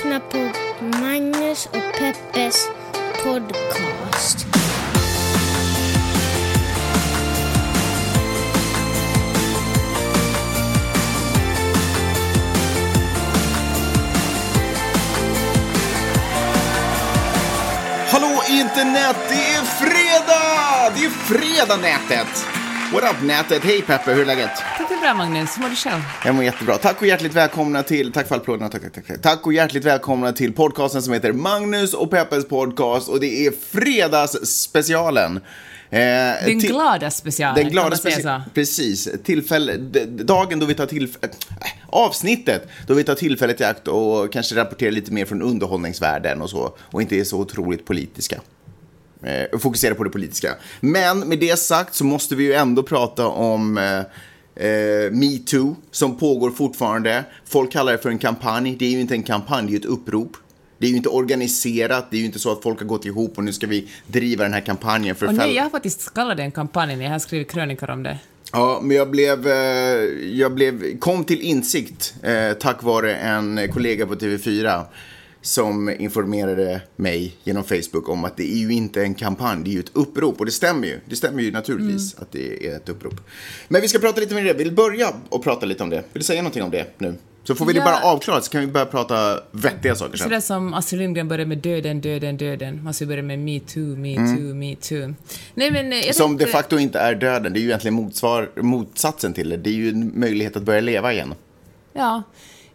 lyssnar på Magnus och Peppes podcast. Hallå internet! Det är fredag! Det är fredag nätet! What up nätet? Hej Peppe, hur är läget? Det bra Magnus, hur mår du själv? Jag mår jättebra. Tack och hjärtligt välkomna till, tack för applåderna, tack, tack, tack. Tack och hjärtligt välkomna till podcasten som heter Magnus och Peppes podcast och det är fredagsspecialen. Eh, Den glada specialen, Den glada så? Precis. Tillfälle, dagen då vi tar tillfället, avsnittet då vi tar tillfället i akt och kanske rapporterar lite mer från underhållningsvärlden och så och inte är så otroligt politiska. Eh, fokusera på det politiska. Men med det sagt så måste vi ju ändå prata om eh, metoo som pågår fortfarande. Folk kallar det för en kampanj. Det är ju inte en kampanj, det är ju ett upprop. Det är ju inte organiserat, det är ju inte så att folk har gått ihop och nu ska vi driva den här kampanjen för Och nej, jag har faktiskt kallat den kampanjen, jag har skrivit krönikor om det. Ja, men jag blev, eh, jag blev, kom till insikt eh, tack vare en kollega på TV4 som informerade mig genom Facebook om att det är ju inte en kampanj, det är ju ett upprop. Och det stämmer ju. Det stämmer ju naturligtvis att det är ett upprop. Men vi ska prata lite mer om det. Vill du börja och prata lite om det? Vill du säga någonting om det nu? Så får vi det Ja. bara avklarat så kan vi börja prata vettiga saker sen. Sådär som Astrid Lindgren började med döden, döden, döden. Man ska börja med me too, me too, me too. Nej men... eh, Jag Mm. Som de tänkte- facto inte är döden. Det är ju egentligen motsvar, motsatsen till det. Det är ju en möjlighet att börja leva igen. Ja.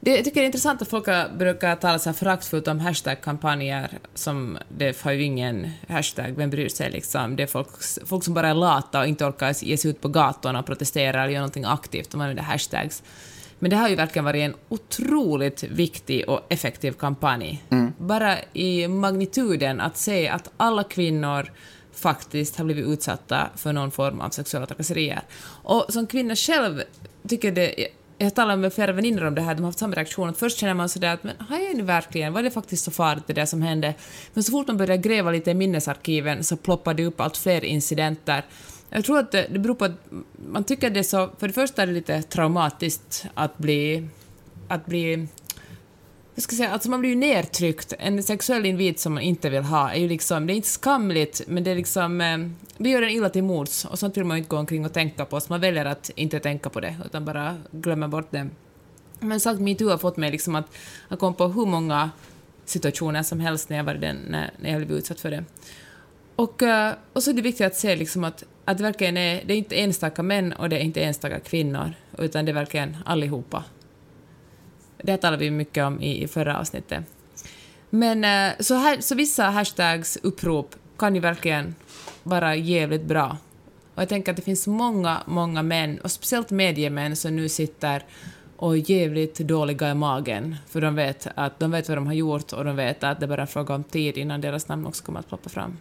Det, jag tycker det är intressant att folk brukar tala så här föraktfullt om hashtag-kampanjer som det har ju ingen hashtag, vem bryr sig liksom? Det är folk, folk som bara är lata och inte orkar ge sig ut på gatorna och protestera eller göra någonting aktivt, de använder hashtags. Men det har ju verkligen varit en otroligt viktig och effektiv kampanj. Bara i magnituden att se att alla kvinnor faktiskt har blivit utsatta för någon form av sexuella trakasserier. Och som kvinna själv tycker det jag har talat med flera väninnor om det här, de har haft samma reaktion. Att först känner man sådär att men har jag nu verkligen, var det faktiskt så farligt det där som hände? Men så fort man börjar gräva lite i minnesarkiven så ploppar det upp allt fler incidenter. Jag tror att det, det beror på att man tycker det är så, för det första är det lite traumatiskt att bli, att bli jag ska säga, alltså man blir ju nedtryckt. En sexuell invit som man inte vill ha är ju liksom, det är inte skamligt, men det är liksom, Vi det gör en illa till mods och sånt vill man ju inte gå omkring och tänka på, så man väljer att inte tänka på det, utan bara glömmer bort det. Men sagt, metoo har fått mig liksom att, att komma på hur många situationer som helst när jag, var den, när, när jag blev utsatt för det. Och, eh, och så är det viktigt att se liksom att, att det verkligen är, det är inte enstaka män och det är inte enstaka kvinnor, utan det är verkligen allihopa. Det talade vi mycket om i, i förra avsnittet. Men eh, så, här, så vissa hashtags upprop kan ju verkligen vara jävligt bra. Och jag tänker att det finns många, många män, och speciellt mediemän, som nu sitter och är jävligt dåliga i magen, för de vet, att, de vet vad de har gjort och de vet att det bara är fråga om tid innan deras namn också kommer att ploppa fram.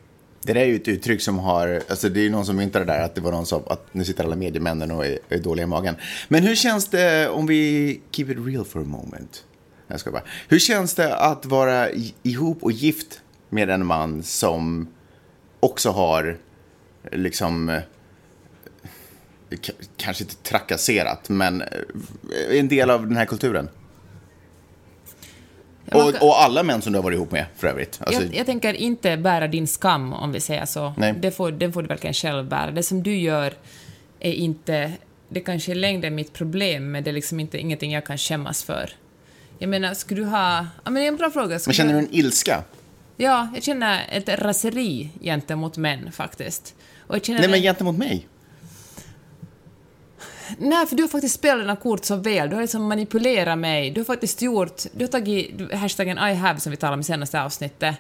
Det där är ju ett uttryck som har, alltså det är ju någon som myntade det där, att det var någon som, att nu sitter alla mediemännen och är, är dåliga i magen. Men hur känns det, om vi keep it real for a moment, jag ska bara. Hur känns det att vara ihop och gift med en man som också har, liksom, eh, kanske inte trakasserat, men eh, en del av den här kulturen? Och, och alla män som du har varit ihop med, för övrigt. Alltså, jag, jag tänker inte bära din skam, om vi säger så. Nej. Det får, den får du verkligen själv bära. Det som du gör är inte... Det kanske är längden mitt problem, men det är liksom inte, ingenting jag kan skämmas för. Jag menar, skulle du ha... Ja, men det är en bra fråga. Skulle men känner du en ilska? Ja, jag känner ett raseri gentemot män, faktiskt. Och jag känner Nej, men en- gentemot mig? Nej, för du har faktiskt spelat dina kort så väl. Du har liksom manipulerat mig. Du har faktiskt gjort... Du har tagit hashtaggen I have, som vi talade om i senaste avsnittet.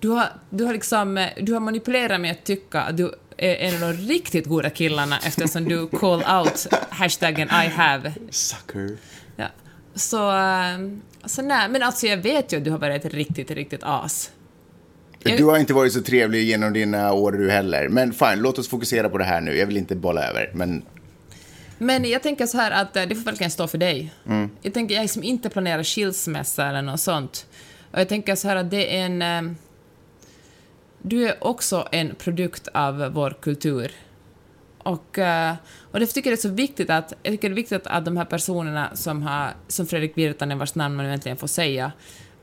Du har, du har liksom... Du har manipulerat mig att tycka att du är en av de riktigt goda killarna eftersom du call out hashtaggen I have. Sucker. Ja. Så... eh, Så nej, men alltså jag vet ju att du har varit ett riktigt, riktigt as. Du har inte varit så trevlig genom dina år du heller. Men fine, låt oss fokusera på det här nu. Jag vill inte bolla över. Men Men jag tänker så här att eh, det får verkligen stå för dig. Jag tänker jag liksom inte planerar skilsmässa eller något sånt. Och jag tänker så här att det är en... eh, Du är också en produkt av vår kultur. Och, eh, och därför tycker jag det är så viktigt att, jag tycker det är viktigt att de här personerna som, har, som Fredrik Virtanen, vars namn man nu äntligen får säga,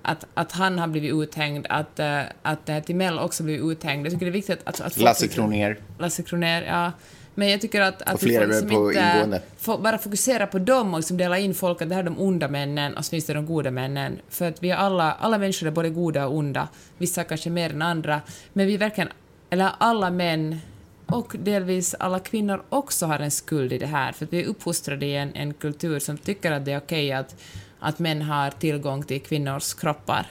att, att han har blivit uthängd, att, att Timell också blivit uthängd. Jag tycker det är viktigt att... att Lasse Kronér. Lasse Kronér, ja. Men jag tycker att, att vi får liksom inte bara fokusera på dem och liksom dela in folk att det här är de onda männen och så finns det de goda männen. För att vi är alla, alla människor är både goda och onda, vissa kanske mer än andra, men vi verkligen, eller alla män och delvis alla kvinnor också har en skuld i det här, för att vi är uppfostrade i en, en kultur som tycker att det är okej att, att män har tillgång till kvinnors kroppar.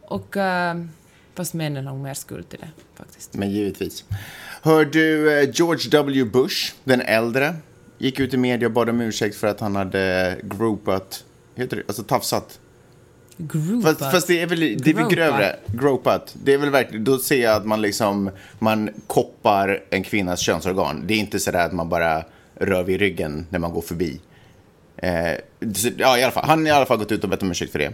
Och... eh, fast männen har nog mer skuld till det, faktiskt. Men givetvis. Hör du, eh, George W. Bush, den äldre, gick ut i media och bad om ursäkt för att han hade groupat, heter det, alltså tafsat. Fast, fast det är väl, det är väl grövre, gropat. Det är väl verkligen, då ser jag att man liksom, man koppar en kvinnas könsorgan. Det är inte sådär att man bara rör vid ryggen när man går förbi. Eh, ja, i alla fall. Han har i alla fall gått ut och bett om ursäkt för det.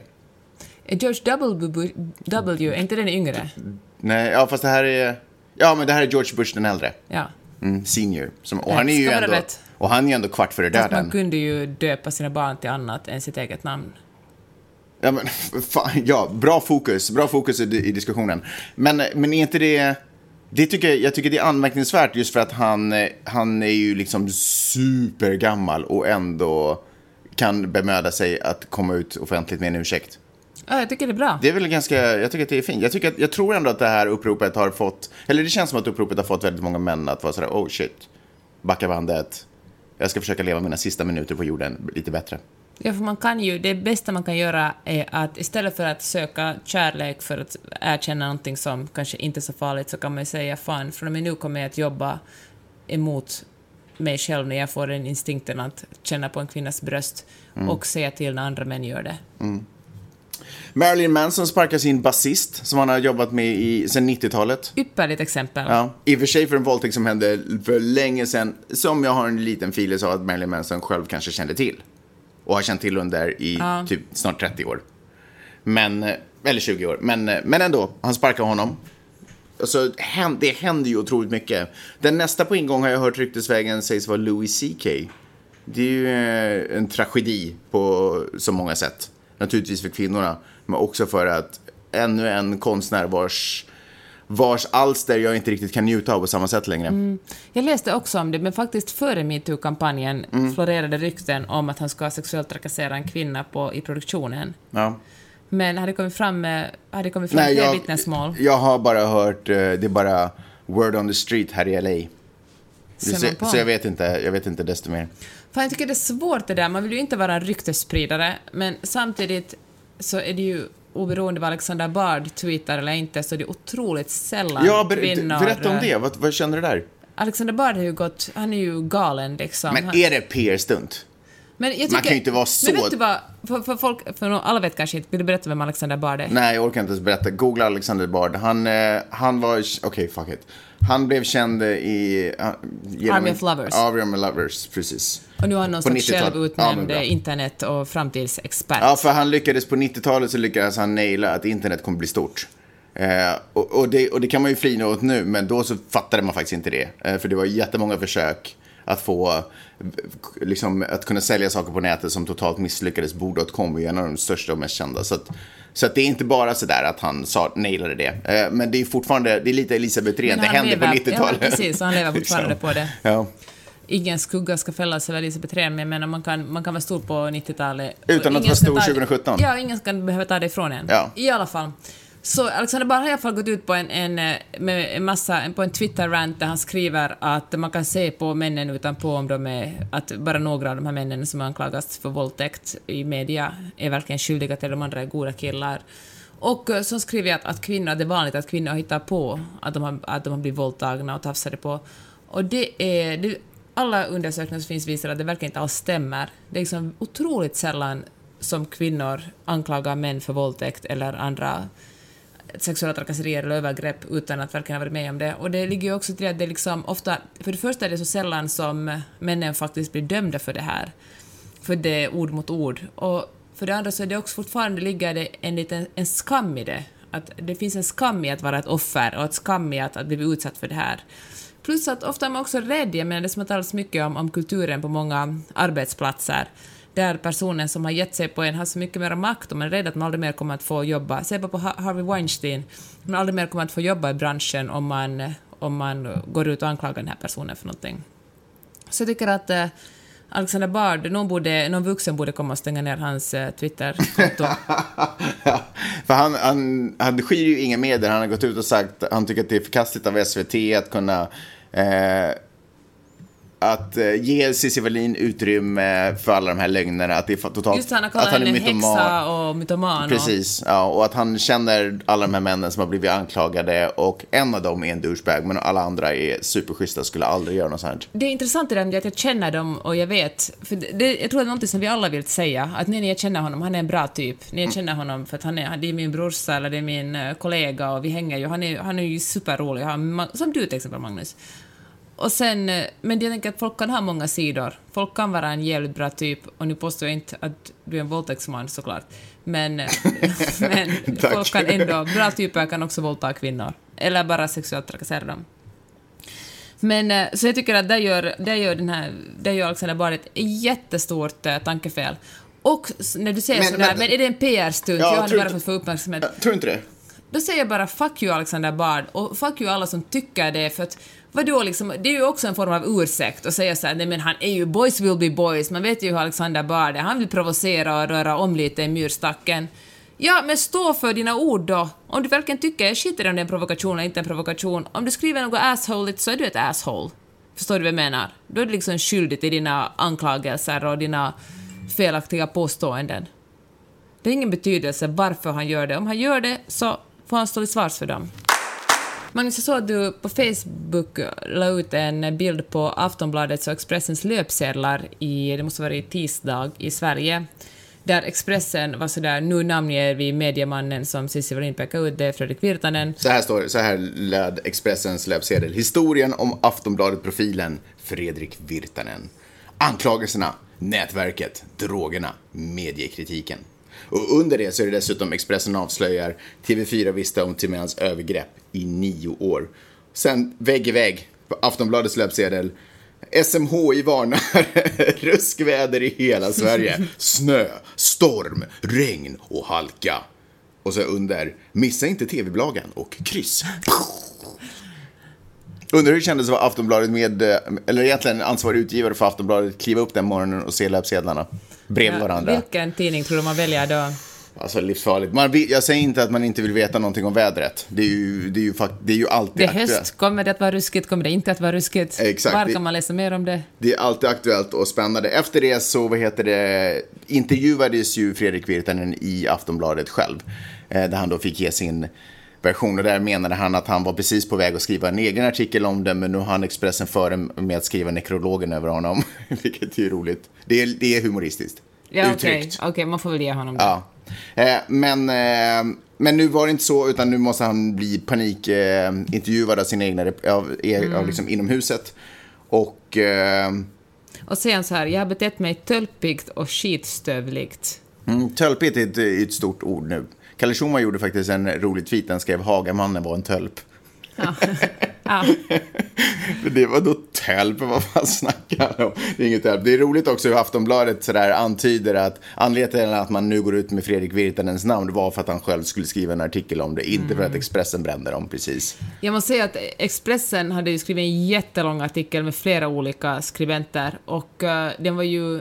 Är George W, w är inte den yngre? Nej, ja, fast det här är, ja, men det här är George Bush den äldre. Ja. Mm, senior. Som, och, Rätt han är ju ändå, rätt. och han är ju ändå kvart före döden. man kunde ju döpa sina barn till annat än sitt eget namn. Ja, men, fan, ja, bra fokus, bra fokus i, i diskussionen. Men, men är inte det... det tycker jag, jag tycker det är anmärkningsvärt just för att han, han är ju liksom supergammal och ändå kan bemöda sig att komma ut offentligt med en ursäkt. Ja, jag tycker det är bra. Det är väl ganska, jag tycker att det är fint. Jag, tycker att, jag tror ändå att det här uppropet har fått, eller det känns som att uppropet har fått väldigt många män att vara sådär, oh shit, backa bandet. Jag ska försöka leva mina sista minuter på jorden lite bättre. Ja, för man kan ju, det bästa man kan göra är att istället för att söka kärlek för att erkänna någonting som kanske inte är så farligt så kan man ju säga fan, från och med nu kommer jag att jobba emot mig själv när jag får den instinkten att känna på en kvinnas bröst och säga till när andra män gör det. Marilyn Manson sparkar sin basist som han har jobbat med i, sedan 90-talet. Ypperligt exempel. Ja. I och för sig för en våldtäkt som hände för länge sedan, som jag har en liten filis av att Marilyn Manson själv kanske kände till. Och har känt till under i Ja. typ snart 30 år. Men, eh, eller 20 år. Men, eh, men ändå, han sparkar honom. Alltså, det händer ju otroligt mycket. Den nästa på ingång har jag hört ryktesvägen sägs vara Louis CK. Det är ju eh, en tragedi på så många sätt. Naturligtvis för kvinnorna, men också för att ännu en konstnär vars, vars alster jag inte riktigt kan njuta av på samma sätt längre. Jag läste också om det, men faktiskt före metoo-kampanjen Mm. florerade rykten om att han ska sexuellt trakassera en kvinna på, i produktionen. Ja. Men hade det kommit fram, eh, det kommit fram Nej, jag, vittnesmål? jag har bara hört, eh, det är bara word on the street här i LA. Så, så jag vet inte, jag vet inte desto mer. Fan, jag tycker det är svårt det där. Man vill ju inte vara en ryktesspridare, men samtidigt så är det ju oberoende vad Alexander Bard tweetar eller inte, så är det otroligt sällan Ja, ber, kvinnor... berätta om det. Vad, vad känner du där? Alexander Bard har ju gått... Han är ju galen liksom. Men är det PR-stunt? jag man tycker- kan ju inte vara så- Men vet du vad? För, för folk... För alla vet kanske inte. Vill du berätta vem Alexander Bard är? Nej, jag orkar inte ens berätta. Googla Alexander Bard. Han, eh, han var... Okej, fuck it. Han blev känd i... Uh, genom Army of Lovers. Army of Lovers, precis. Och nu har han någon slags 90-talet. Ja, självutnämnd bra. internet och framtidsexpert. Ja, för han lyckades på 90-talet så lyckades han naila att internet kommer bli stort. Eh, och, och, det, och det kan man ju flina åt nu, men då så fattade man faktiskt inte det. Eh, för det var jättemånga försök att få, eh, liksom, att kunna sälja saker på nätet som totalt misslyckades. Är ju en av de största och mest kända. Så att, så det är inte bara sådär att han sa, nailade det. Eh, men det är fortfarande, det är lite Elisabeth Rehn, det Men han hände på lever- 90-talet. Ja, precis, han lever fortfarande Liksom. på det. Ja. Ingen skugga ska fällas över Elisabeth Rehn, men jag menar, man kan, man kan vara stor på 90-talet. Utan Och att vara stor ta- 2017. Ja, ingen ska behöva ta det ifrån en. Ja. I alla fall. Så Alexander Bard har i alla fall gått ut på en, en, eh, med en massa, på en Twitter-rant där han skriver att man kan se på männen utanpå om de är, att bara några av de här männen som anklagas för våldtäkt i media är verkligen skyldiga till de andra är goda killar. Och eh, så skriver jag att, att kvinnor, det är vanligt att kvinnor hittar på att de har, att de har blivit våldtagna och tafsade på. Och det är, det, alla undersökningar som finns visar att det verkligen inte alls stämmer. Det är liksom otroligt sällan som kvinnor anklagar män för våldtäkt eller andra sexuella trakasserier eller övergrepp utan att verkligen ha varit med om det. Och det ligger ju också till att det liksom ofta, för det första är det så sällan som männen faktiskt blir dömda för det här. För det är ord mot ord. Och för det andra så är det också fortfarande ligger det en liten en skam i det. Att det finns en skam i att vara ett offer och ett skam i att, att bli utsatt för det här. Plus att ofta är man också rädd, jag menar det som har talats mycket om, om kulturen på många arbetsplatser där personen som har gett sig på en har så mycket mer makt och man är rädd att man aldrig mer kommer att få jobba. Se bara på Harvey Weinstein, man aldrig mer kommer att få jobba i branschen om man, om man går ut och anklagar den här personen för någonting. Så jag tycker att eh, Alexander Bard, någon, borde, någon vuxen borde komma och stänga ner hans eh, Twitterkonto. ja, för han, han, han skyr ju inga medel. Han har gått ut och sagt att han tycker att det är förkastligt av SVT att kunna eh, att eh, ge Cissi Wallin utrymme för alla de här lögnerna. Att det är totalt... Just han har kallat henne häxa och mytoman. Och, Precis, ja, och att han känner alla de här männen som har blivit anklagade och en av dem är en douchebag men alla andra är superschyssta, skulle aldrig göra något sånt. Det är intressant i det att jag känner dem och jag vet, för det, jag tror att det är något som vi alla vill säga, att nej, jag känner honom, han är en bra typ. Nej, jag känner honom för att han är, det är min brorsa eller det är min eh, kollega och vi hänger ju, han är, han är ju superrolig, han, som du till exempel Magnus. Och sen, eh, men jag tänker att folk kan ha många sidor. Folk kan vara en jävligt bra typ, och nu påstår jag inte att du är en våldtäktsman såklart, men, eh, men folk kan ändå, bra typer kan också våldta kvinnor, eller bara sexuellt trakassera dem. Men eh, så jag tycker att där gör, där gör, den här, där gör Alexander Bard ett jättestort eh, tankefel. Och när du säger Men- sådär, men- men är det en PR-stunt? Ja, jag hade tror bara fått få uppmärksamhet. Jag tror inte det. Då säger jag bara fuck you Alexander Bard och fuck you alla som tycker det för att vadå liksom, det är ju också en form av ursäkt att säga såhär, nej men han är ju boys will be boys, man vet ju hur Alexander Bard är, han vill provocera och röra om lite i myrstacken. Ja, men stå för dina ord då. Om du verkligen tycker, jag skiter i om det är en provokation eller inte en provokation, om du skriver något assholigt så är du ett asshole. Förstår du vad jag menar? Då är du liksom skyldig till dina anklagelser och dina felaktiga påståenden. Det har ingen betydelse varför han gör det. Om han gör det så får han stå till svars för dem. Magnus, jag såg att du på Facebook la ut en bild på Aftonbladets och Expressens löpsedlar i, det måste vara i tisdag, i Sverige. Där Expressen var sådär, nu namnger vi mediemannen som Cissi Wallin pekade ut, det är Fredrik Virtanen. Så här står det, så här löd Expressens löpsedel. Historien om Aftonbladet-profilen Fredrik Virtanen. Anklagelserna, nätverket, drogerna, mediekritiken. Och under det så är det dessutom Expressen avslöjar TV4 visste om Timéns övergrepp i nio år. Sen vägg i vägg på Aftonbladets löpsedel SMHI varnar ruskväder i hela Sverige. Snö, storm, regn och halka. Och så under, missa inte TV-bloggen och kryss. Undrar hur det kändes att vara Aftonbladet med, eh, eller egentligen ansvarig utgivare för Aftonbladet, kliva upp den morgonen och se löpsedlarna bredvid varandra. Vilken tidning tror du man väljer då? Alltså livsfarligt. Man, jag säger inte att man inte vill veta någonting om vädret. Det är ju, det är ju, det är ju alltid Det är aktuellt. höst, kommer det att vara ruskigt, kommer det inte att vara ruskigt? Exakt. Var Det- kan man läsa mer om det? Det är alltid aktuellt och spännande. Efter det så, vad heter det, intervjuades ju Fredrik Virtanen i Aftonbladet själv. Eh, där han då fick ge sin version och där menade han att han var precis på väg att skriva en egen artikel om det men nu har han Expressen före med att skriva nekrologen över honom. Vilket är roligt. Det är, det är humoristiskt. Ja, okej, Uttryckt. okej, man får väl ge honom det. Ja. Eh, men, eh, men nu var det inte så, utan nu måste han bli panikintervjuad eh, av sina egna, rep- av, Mm. av liksom inomhuset. Och... Eh, Och han så här, jag har betett mig tölpigt och skitstövligt. Mm, tölpigt är ett, ett stort ord nu. Kalle Schumann gjorde faktiskt en rolig tweet. Han skrev Hagamannen var en tölp. Ja. ja. Det var då tölp, vad fan snackar han om? Det är inget tölp. Det är roligt också hur Aftonbladet sådär antyder att anledningen till att man nu går ut med Fredrik Virtanens namn var för att han själv skulle skriva en artikel om det, inte för att Expressen brände dem precis. Jag måste säga att Expressen hade ju skrivit en jättelång artikel med flera olika skribenter och eh, den var ju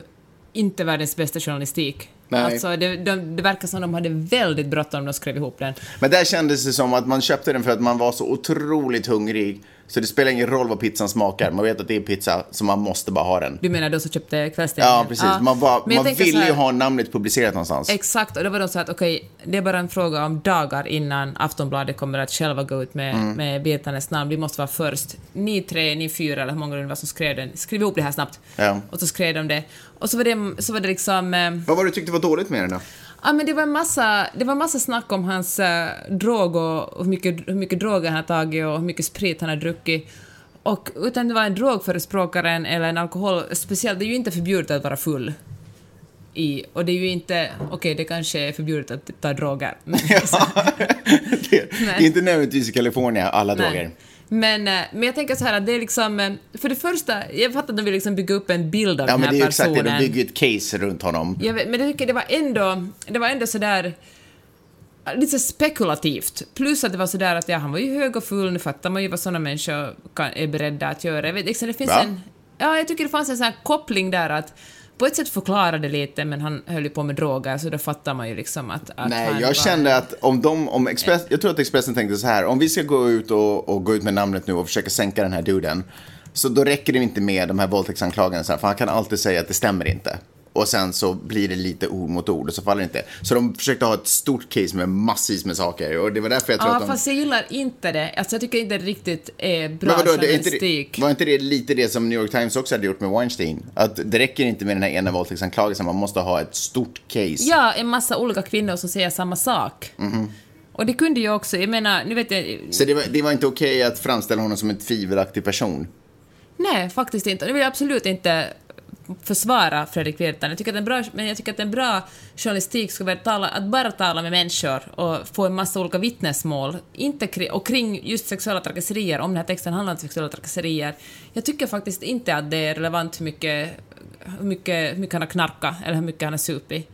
inte världens bästa journalistik. Nej. Alltså, det, de, det verkar som de hade väldigt bråttom när de skrev ihop den. Men där kändes det som att man köpte den för att man var så otroligt hungrig. Så det spelar ingen roll vad pizzan smakar. Man vet att det är pizza, så man måste bara ha den. Du menar de som köpte kvällstidningen? Ja, precis. Man, bara, Men jag man ville så ju här- ha namnet publicerat någonstans. Exakt, och då var de så att okej, det är bara en fråga om dagar innan Aftonbladet kommer att själva gå ut med, Mm. med Virtanens namn. Vi måste vara först. Ni tre, ni fyra, eller hur många det var som skrev den, skriv ihop det här snabbt. Ja. Och så skrev de det. Och så var det, så var det liksom... eh, Vad var det du tyckte var dåligt med den då? Ja, men det var en massa, det var en massa snack om hans äh, drog och hur mycket, hur mycket droger han har tagit och hur mycket sprit han har druckit. Och utan det var en drogförespråkaren eller en alkohol, speciellt, det är ju inte förbjudet att vara full. I, och det är ju inte, okej det kanske är förbjudet att ta droger. Men, det, det är inte nödvändigtvis i Kalifornien, alla droger. Men, eh, men jag tänker så här att det är liksom, eh, för det första, jag fattar att de vill liksom bygga upp en bild av Ja, den men här det är ju exakt personen. det. De bygger ett case runt honom. Jag vet, men jag tycker det var ändå, det var ändå sådär lite spekulativt. Plus att det var sådär att ja, han var ju hög och full, nu fattar man ju vad sådana människor kan, är beredda att göra. Jag vet, liksom, det finns Va? en... Ja, jag tycker det fanns en sån här koppling där att på ett sätt förklarade det lite, men han höll ju på med droger, så då fattar man ju liksom att, att Nej, jag var... kände att om de, om Express, jag tror att Expressen tänkte så här, om vi ska gå ut och, och gå ut med namnet nu och försöka sänka den här duden, så då räcker det inte med de här våldtäktsanklagelserna, för han kan alltid säga att det stämmer inte. Och sen så blir det lite ord mot ord och så faller det inte. Så de försökte ha ett stort case med massvis med saker och det var därför jag tror Ja, att de... fast jag gillar inte det. Alltså jag tycker inte det riktigt är bra Men vadå, det inte det, var inte det lite det som New York Times också hade gjort med Weinstein? Att det räcker inte med den här ena våldtäktsanklagelsen, man måste ha ett stort case. Ja, en massa olika kvinnor som säger samma sak. Mhm. Och det kunde ju också, jag menar, nu vet jag... Så det var, det var inte okej att framställa honom som en tvivelaktig person? Nej, faktiskt inte. Nu vill jag absolut inte försvara Fredrik Virtanen. Jag tycker att en bra, men jag tycker att en bra journalistik ska vara att, tala, att bara tala med människor och få en massa olika vittnesmål inte kri, och kring just sexuella trakasserier, om den här texten handlar om sexuella trakasserier. Jag tycker faktiskt inte att det är relevant hur mycket, hur mycket, hur mycket han har knarkat eller hur mycket han har supit.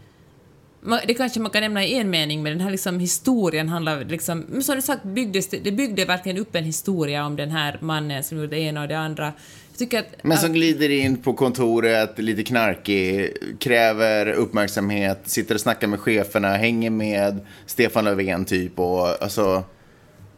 Det kanske man kan nämna i en mening, men den här liksom historien handlar liksom... Men som du sagt, byggdes, det det byggde verkligen upp en historia om den här mannen som gjorde det ena och det andra. Tycker att... Men som att- glider in på kontoret, lite knarkig, kräver uppmärksamhet, sitter och snackar med cheferna, hänger med Stefan Löfven typ och alltså...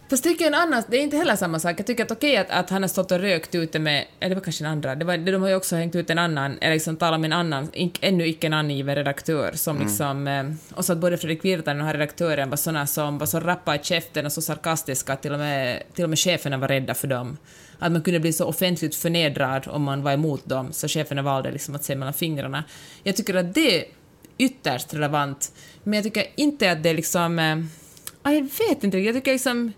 Fast tycker jag en annan, det är inte heller samma sak. Jag tycker att okej att, att han har stått och rökt ute med, eller det var kanske en andra, det var, de har ju också hängt ut en annan, eller liksom talat med en annan, in, ännu icke namngiven redaktör som liksom, eh, och så att både Fredrik Virtanen och den här redaktören var såna som var så rappa i käften och så sarkastiska att till och med, till och med cheferna var rädda för dem. Att man kunde bli så offentligt förnedrad om man var emot dem, så cheferna valde liksom att se mellan fingrarna. Jag tycker att det är ytterst relevant, men jag tycker inte att det är liksom, eh, ja, jag vet inte, jag tycker liksom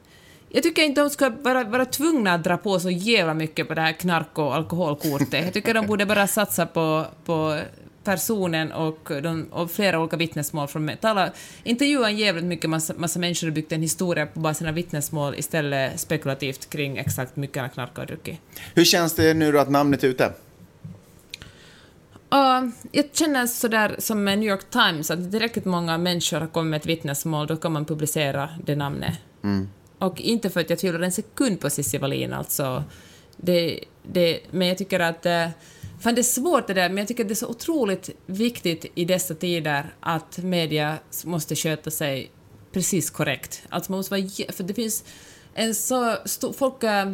jag tycker inte de ska vara, vara tvungna att dra på så jävla mycket på det här knark och alkoholkortet. Jag tycker de borde bara satsa på, på personen och, de, och flera olika vittnesmål från tala, intervjua en jävligt mycket massa, massa människor och byggt en historia på bara sina vittnesmål istället spekulativt kring exakt hur mycket han har knarkat och druckit. Hur känns det nu då att namnet är ute? Ja, jag känner sådär som med New York Times, att tillräckligt många människor har kommit med ett vittnesmål, då kan man publicera det namnet. Och inte för att jag tvivlar en sekund på Cissi Wallin, alltså. Det, det, men jag tycker att... Eh, fan, det är svårt det där, men jag tycker att det är så otroligt viktigt i dessa tider att media måste sköta sig precis korrekt. Alltså man måste vara... För det finns en så stor... Folk, eh,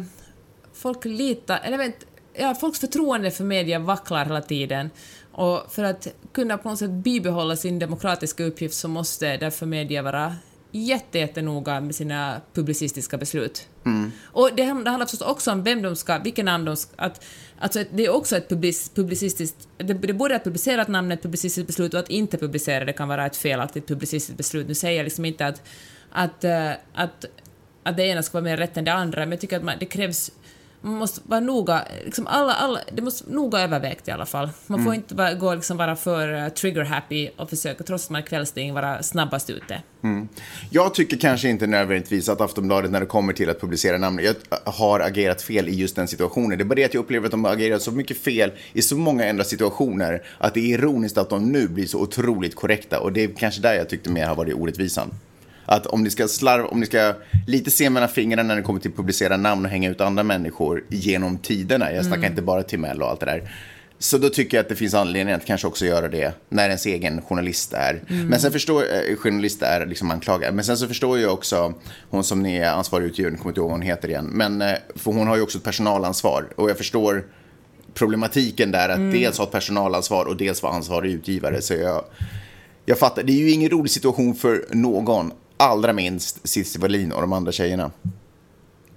folk litar... Eller vet, ja, folks förtroende för media vacklar hela tiden. Och för att kunna på något sätt bibehålla sin demokratiska uppgift så måste därför media vara jätte, jättenoga med sina publicistiska beslut. Och det, hand- det handlar förstås också om vem de ska, vilken namn de ska... Att, alltså det är också ett public, publicistiskt... Det, det är både att publicera ett namn, ett publicistiskt beslut, och att inte publicera det kan vara ett felaktigt publicistiskt beslut. Nu säger jag liksom inte att, att, eh, att, att det ena ska vara mer rätt än det andra, men jag tycker att man, det krävs man måste vara noga, liksom alla, alla, det måste noga övervägt i alla fall. Man får inte bara, gå liksom vara för uh, trigger-happy och försöka, trots att man är kvällstidning, vara snabbast ute. Jag tycker kanske inte nödvändigtvis att Aftonbladet när det kommer till att publicera namn jag har agerat fel i just den situationen. Det är bara det att jag upplever att de har agerat så mycket fel i så många andra situationer att det är ironiskt att de nu blir så otroligt korrekta och det är kanske där jag tyckte mer har varit orättvisan. Att om ni ska slarv, om ni ska lite se mellan fingrarna när det kommer till att publicera namn och hänga ut andra människor genom tiderna, jag snackar inte bara Timell och allt det där. Så då tycker jag att det finns anledning att kanske också göra det när ens egen journalist är. Men sen förstår eh, journalist är liksom anklagad. Men sen så förstår jag också hon som är ansvarig utgivare, kommer inte ihåg vad hon heter igen. Men eh, för hon har ju också ett personalansvar och jag förstår problematiken där att dels ha ett personalansvar och dels vara ansvarig utgivare. Så jag, jag fattar, det är ju ingen rolig situation för någon. Allra minst Cissi Wallin och de andra tjejerna.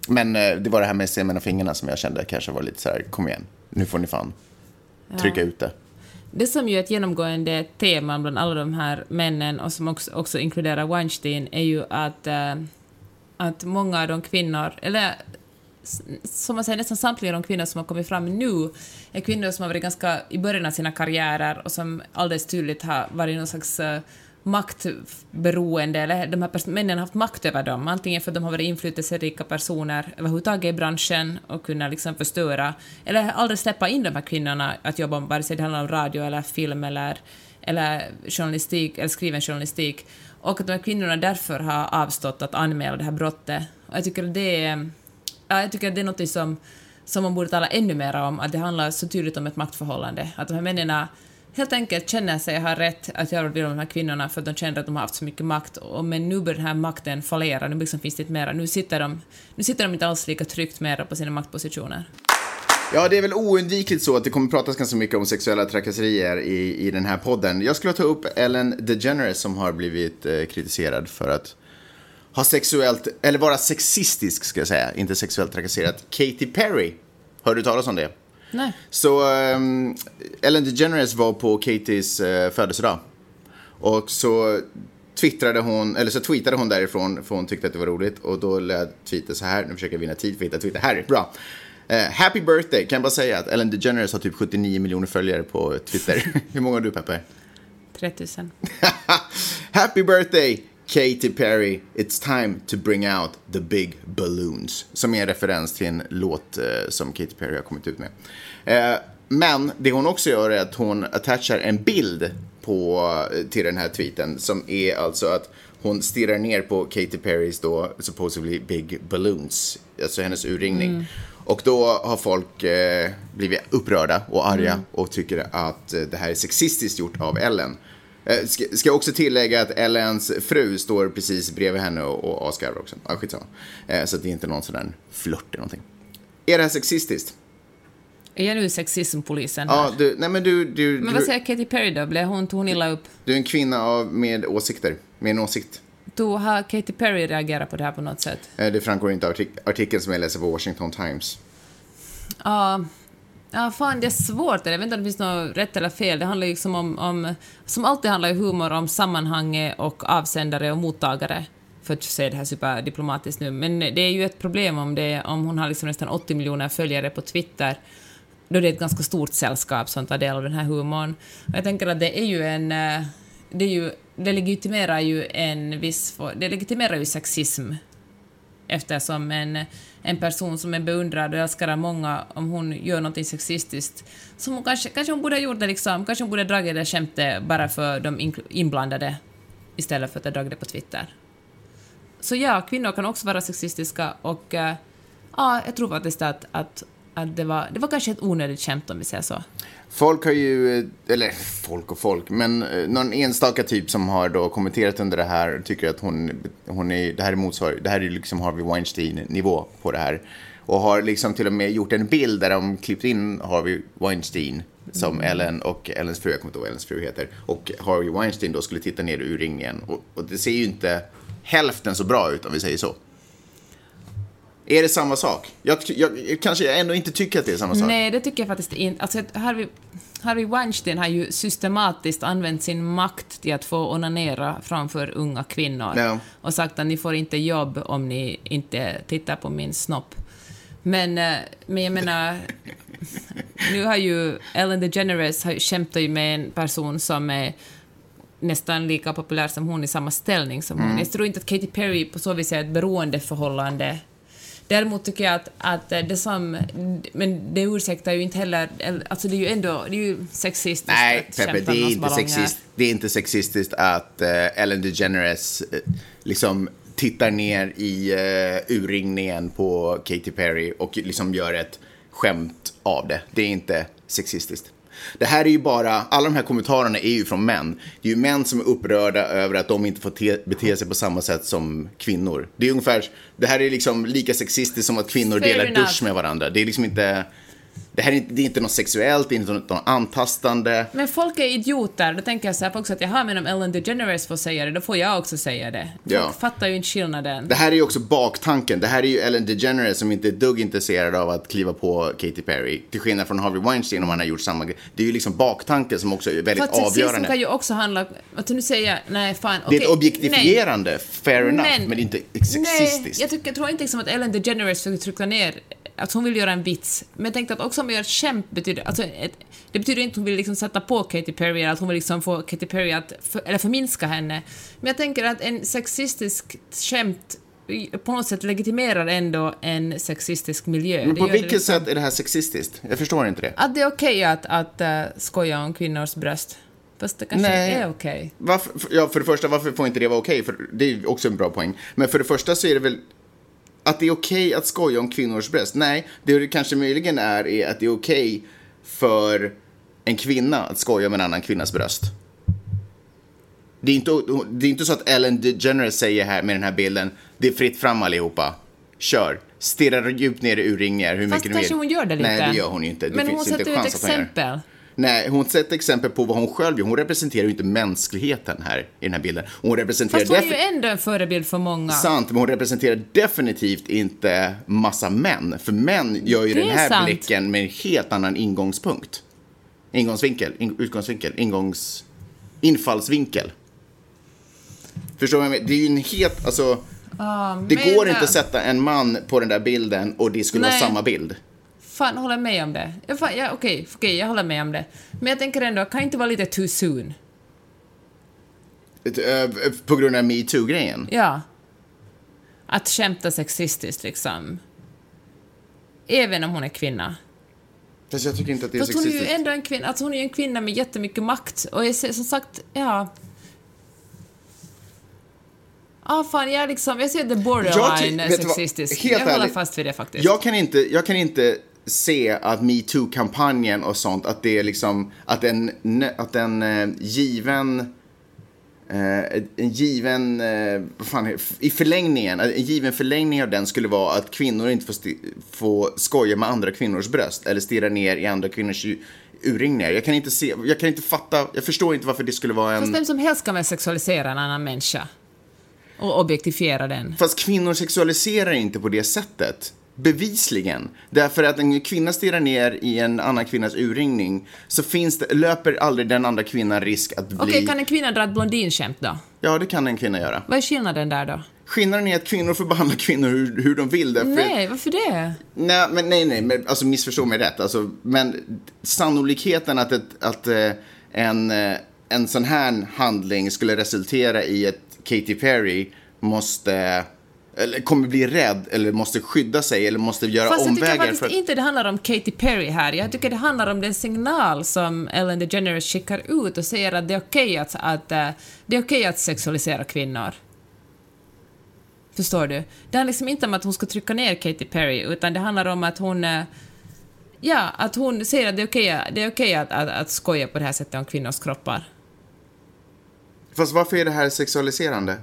Men eh, det var det här med se mellan fingrarna som jag kände kanske var lite så här, kom igen, nu får ni fan trycka ut det. Det som ju är ett genomgående tema bland alla de här männen och som också, också inkluderar Weinstein är ju att, eh, att många av de kvinnor, eller som man säger, nästan samtliga de kvinnor som har kommit fram nu är kvinnor som har varit ganska i början av sina karriärer och som alldeles tydligt har varit någon slags eh, maktberoende, eller de här männen har haft makt över dem, antingen för att de har varit inflytelserika personer överhuvudtaget i branschen och kunnat liksom förstöra, eller aldrig släppa in de här kvinnorna att jobba, vare sig det handlar om radio eller film eller, eller journalistik, eller skriven journalistik, och att de här kvinnorna därför har avstått att anmäla det här brottet. Och jag tycker att det är, ja, jag tycker att det är något som, som man borde tala ännu mer om, att det handlar så tydligt om ett maktförhållande, att de här männen helt enkelt känner sig ha rätt att göra det med de här kvinnorna för att de känner att de har haft så mycket makt. Och, men nu börjar den här makten fallera, nu liksom finns det inte mera. Nu sitter, de, nu sitter de inte alls lika tryggt mera på sina maktpositioner. Ja, det är väl oundvikligt så att det kommer pratas ganska mycket om sexuella trakasserier i, i den här podden. Jag skulle ta upp Ellen DeGeneres som har blivit eh, kritiserad för att ha sexuellt, eller vara sexistisk ska jag säga, inte sexuellt trakasserat. Katy Perry, har du talas om det? Nej. Så um, Ellen DeGeneres var på Katys uh, födelsedag. Och så twittrade hon, eller så tweetade hon därifrån för hon tyckte att det var roligt. Och då lät tweeten så här, nu försöker jag vinna tid för att hitta Twitter, här, bra. Uh, happy birthday, kan jag bara säga att Ellen DeGeneres har typ 79 miljoner följare på Twitter. Hur många har du Peppe? 3000. Happy birthday Katy Perry, It's time to bring out the big balloons. Som är en referens till en låt eh, som Katy Perry har kommit ut med. Eh, men det hon också gör är att hon attachar en bild på, eh, till den här tweeten som är alltså att hon stirrar ner på Katy Perrys då supposedly big balloons, alltså hennes urringning. Mm. Och då har folk eh, blivit upprörda och arga mm. och tycker att det här är sexistiskt gjort av Ellen. Eh, ska, ska också tillägga att Ellens fru står precis bredvid henne och, och asgarvar också. Ja, skitsamma. Eh, så att det är inte någon sån där flört eller någonting. Är det här sexistiskt? Är jag nu sexismpolisen? Ja, du, nej men du... du men vad säger Katy Perry då? Blev hon, tog hon illa upp? Du är en kvinna av, med åsikter, med en åsikt. Då har Katy Perry reagerat på det här på något sätt? Eh, det framgår inte av artik artikeln som jag läser på Washington Times. Ja, Ja, fan det är svårt. Jag vet inte om det finns något rätt eller fel. Det handlar ju liksom om, om... Som alltid handlar ju humor om sammanhanget och avsändare och mottagare. För att säga det här superdiplomatiskt nu. Men det är ju ett problem om, det, om hon har liksom nästan 80 miljoner följare på Twitter. Då är det ett ganska stort sällskap som tar del av den här humorn. Jag tänker att det är ju en... Eh, det, är ju, det legitimerar ju en viss... Det legitimerar ju sexism eftersom en, en person som är beundrad och älskad av många, om hon gör något sexistiskt, som hon kanske, kanske hon borde ha gjort det liksom, kanske hon borde ha dragit det skämtet bara för de inblandade istället för att ha dragit det på Twitter. Så ja, kvinnor kan också vara sexistiska och äh, ja, jag tror faktiskt att, att, att det, var, det var kanske ett onödigt skämt om vi säger så. Folk har ju, eller folk och folk, men eh, någon enstaka typ som har då kommenterat under det här tycker att hon, hon är, det här är motsvar, det här är liksom Harvey Weinstein-nivå på det här. Och har liksom till och med gjort en bild där de klippt in Harvey Weinstein som mm. Ellen och Ellens fru, jag kommer inte ihåg vad Ellens fru heter, och Harvey Weinstein då skulle titta ner ur ringen. Och, och det ser ju inte hälften så bra ut om vi säger så. Är det samma sak? Jag, jag, kanske ändå inte tycker att det är samma sak. Nej, det tycker jag faktiskt inte. Alltså, Harvey, Harvey Weinstein har ju systematiskt använt sin makt till att få onanera framför unga kvinnor. Ja. Och sagt att ni får inte jobb om ni inte tittar på min snopp. Men, eh, men jag menar, nu har ju Ellen DeGeneres kämpat med en person som är nästan lika populär som hon i samma ställning som hon. Mm. Jag tror inte att Katy Perry på så vis är ett beroendeförhållande Däremot tycker jag att, att det som... Men det ursäktar ju inte heller... Alltså det är ju ändå det är ju sexistiskt Nej, Peppe, det är, inte sexist, det är inte sexistiskt att uh, Ellen DeGeneres uh, liksom tittar ner i uh, urringningen på Katy Perry och liksom gör ett skämt av det. Det är inte sexistiskt. Det här är ju bara, alla de här kommentarerna är ju från män. Det är ju män som är upprörda över att de inte får te, bete sig på samma sätt som kvinnor. Det är ungefär, det här är liksom lika sexistiskt som att kvinnor Fair delar enough. dusch med varandra. Det är liksom inte... Det här är inte, det är inte något sexuellt, det är inte något, något antastande. Men folk är idioter. Då tänker jag så här också att jaha, men om Ellen DeGeneres får säga det, då får jag också säga det. Folk ja. fattar ju inte skillnaden. Det här är ju också baktanken. Det här är ju Ellen DeGeneres som inte är dugg intresserad av att kliva på Katy Perry. Till skillnad från Harvey Weinstein om han har gjort samma grej. Det är ju liksom baktanken som också är väldigt För att avgörande. kan ju också handla, att nu säger jag, nej fan, okay, Det är ett objektifierande, nej. fair enough, men, men inte sexistiskt. Nej, jag, tycker, jag tror inte liksom att Ellen DeGeneres försöker trycka ner att hon vill göra en vits. Men jag tänkte att också om man gör skämt betyder... Alltså ett, det betyder inte att hon vill liksom sätta på Katy Perry att hon vill liksom få Katy Perry att... För, eller förminska henne. Men jag tänker att en sexistisk skämt på något sätt legitimerar ändå en sexistisk miljö. Men på vilket liksom- sätt är det här sexistiskt? Jag förstår inte det. Att det är okej att, att uh, skoja om kvinnors bröst. Fast det kanske Nej. är okej. Varför, för- ja, för det första, varför får inte det vara okej? För det är också en bra poäng. Men för det första så är det väl att det är okej att skoja om kvinnors bröst. Nej, det det kanske möjligen är, är att det är okej för en kvinna att skoja om en annan kvinnas bröst. Det är, inte, det är inte så att Ellen DeGeneres säger här med den här bilden, det är fritt fram allihopa. Kör. Stirra djupt ner i urringningar hur Fast mycket du kanske vill. hon gör det lite. Nej, det gör hon ju inte. Det Men finns hon sätter det. exempel. Nej, hon sätter exempel på vad hon själv gör. Hon representerar ju inte mänskligheten här i den här bilden. Hon representerar Fast hon är ju ändå en förebild för många. sant, men hon representerar definitivt inte massa män. För män gör ju Det den är här sant. blicken med en helt annan ingångspunkt. Ingångsvinkel, in, utgångsvinkel, ingångs... infallsvinkel. Förstår du vad jag menar? Det är ju en helt, alltså... det men- går inte att sätta en man på den där bilden och det skulle Nej. vara samma bild. Fan, håller med om det. Ja, fan, ja, Okej, okej, jag håller med om det. Men jag tänker ändå, kan inte vara lite too soon? Ett, ö, På grund av metoo-grejen. Ja. Att skämta sexistiskt, liksom. Även om hon är kvinna. Fast jag tycker inte att det är Fast hon är ju sexistiskt. ändå en kvinna, alltså hon är en kvinna med jättemycket makt. Och jag ser, som sagt, ja... Ah, fan, jag, liksom, jag ser Jag ty- borderline vet du vad? sexistisk. Helt jag håller ärligt, fast vid det faktiskt. Jag kan inte, jag kan inte se att metoo-kampanjen och sånt, att det är liksom, att en, att en eh, given, eh, en given, eh, vad fan är i förlängningen, en given förlängning av den skulle vara att kvinnor inte får, får skoja med andra kvinnors bröst eller stirra ner i andra kvinnors urringningar. Jag kan inte se, jag kan inte fatta, jag förstår inte varför det skulle vara en... Fast vem som helst kan väl sexualisera en annan människa? Och objektifiera den. Fast kvinnor sexualiserar inte på det sättet. Bevisligen. Därför att en kvinna stirrar ner i en annan kvinnas urringning så finns det, löper aldrig den andra kvinnan risk att bli... Okej, kan en kvinna dra ett blondinskämt då? Ja, det kan en kvinna göra. Vad är skillnaden där då? Skillnaden är att kvinnor får behandla kvinnor hur, hur de vill. Därför Nej, varför det? Nej, men nej, nej, men alltså missförstå mig rätt. Alltså, men sannolikheten att, ett, att eh, en, eh, en sån här handling skulle resultera i att Katy Perry måste, eller kommer bli rädd, eller måste skydda sig, eller måste göra Fast jag tycker omvägar faktiskt att... inte det handlar om Katy Perry här. Jag tycker det handlar om den signal som Ellen DeGeneres skickar ut och säger att det är okej att, att, eh, det är okej att sexualisera kvinnor. Förstår du? Det handlar liksom inte om att hon ska trycka ner Katy Perry, utan det handlar om att hon... eh, Ja, att hon säger att det är okej, det är okej att, att, att skoja på det här sättet om kvinnors kroppar. Fast varför är det här sexualiserande?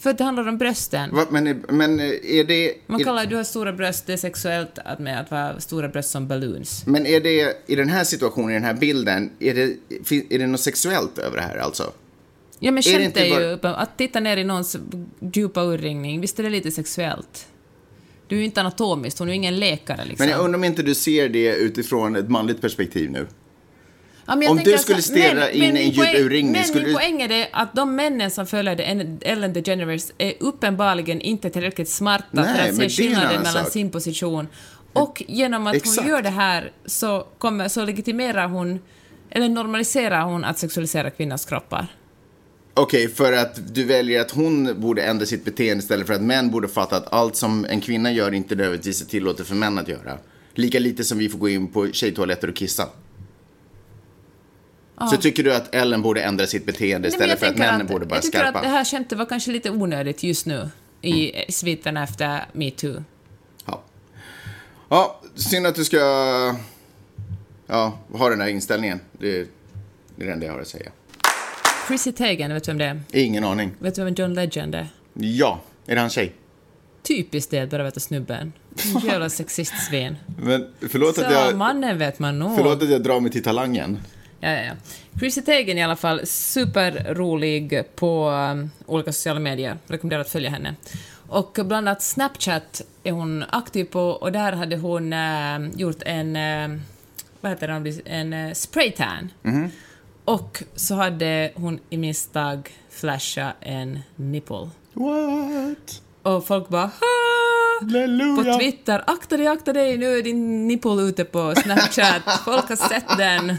För att det handlar om brösten. Va, men, är- men är det... Man kallar du har stora bröst, det är sexuellt att med att vara stora bröst som balloons. Men är det, i den här situationen, i den här bilden, är det, fin- är det något sexuellt över det här alltså? Ja men Är det skämt inte är, ju uppen- att titta ner i någons djupa urringning, visst är det lite sexuellt? Du är ju inte anatomiskt, hon är ju ingen läkare liksom. Men jag undrar om inte du ser det utifrån ett manligt perspektiv nu? Ja, om du skulle stirra in i en min djup poäng- urringning, Men skulle min poäng är det att de männen som följer det, Ellen DeGeneres är uppenbarligen inte tillräckligt smarta Nej, för att se en skillnaden mellan sak. sin position. Och genom att Exakt. hon gör det här så, kommer, så legitimerar hon, eller normaliserar hon att sexualisera kvinnors kroppar. Okej, för att du väljer att hon borde ändra sitt beteende istället för att män borde fatta att allt som en kvinna gör inte nödvändigtvis är tillåtet för män att göra. Lika lite som vi får gå in på tjejtoaletter och kissa. Så tycker du att Ellen borde ändra sitt beteende Nej, istället för att männen borde vara Jag tycker skarpa? att det här skämtet var kanske lite onödigt just nu i Mm. sviterna efter metoo. Ja. ja, synd att du ska ja, ha den här inställningen. Det, är det enda jag har att säga. Chrissy Teigen, vet du vem det är? Ingen aning. Vet du vem John Legend är? Ja, är det han tjej? Typiskt det att bara veta snubben. En Jävla sexistsvin. Men förlåt Så att jag, mannen vet man nog. förlåt att jag drar mig till talangen. Ja, ja, ja. Chrissy Teigen i alla fall, superrolig på um, olika sociala medier. Rekommenderar att följa henne. Och bland annat Snapchat är hon aktiv på och där hade hon eh, gjort en, eh, vad heter det, en uh, spraytan. Och så hade hon i misstag flashat en nipple. What? Och folk bara! Halleluja! på Twitter. Akta dig, akta dig, nu är din nipple ute på Snapchat. Folk har sett den.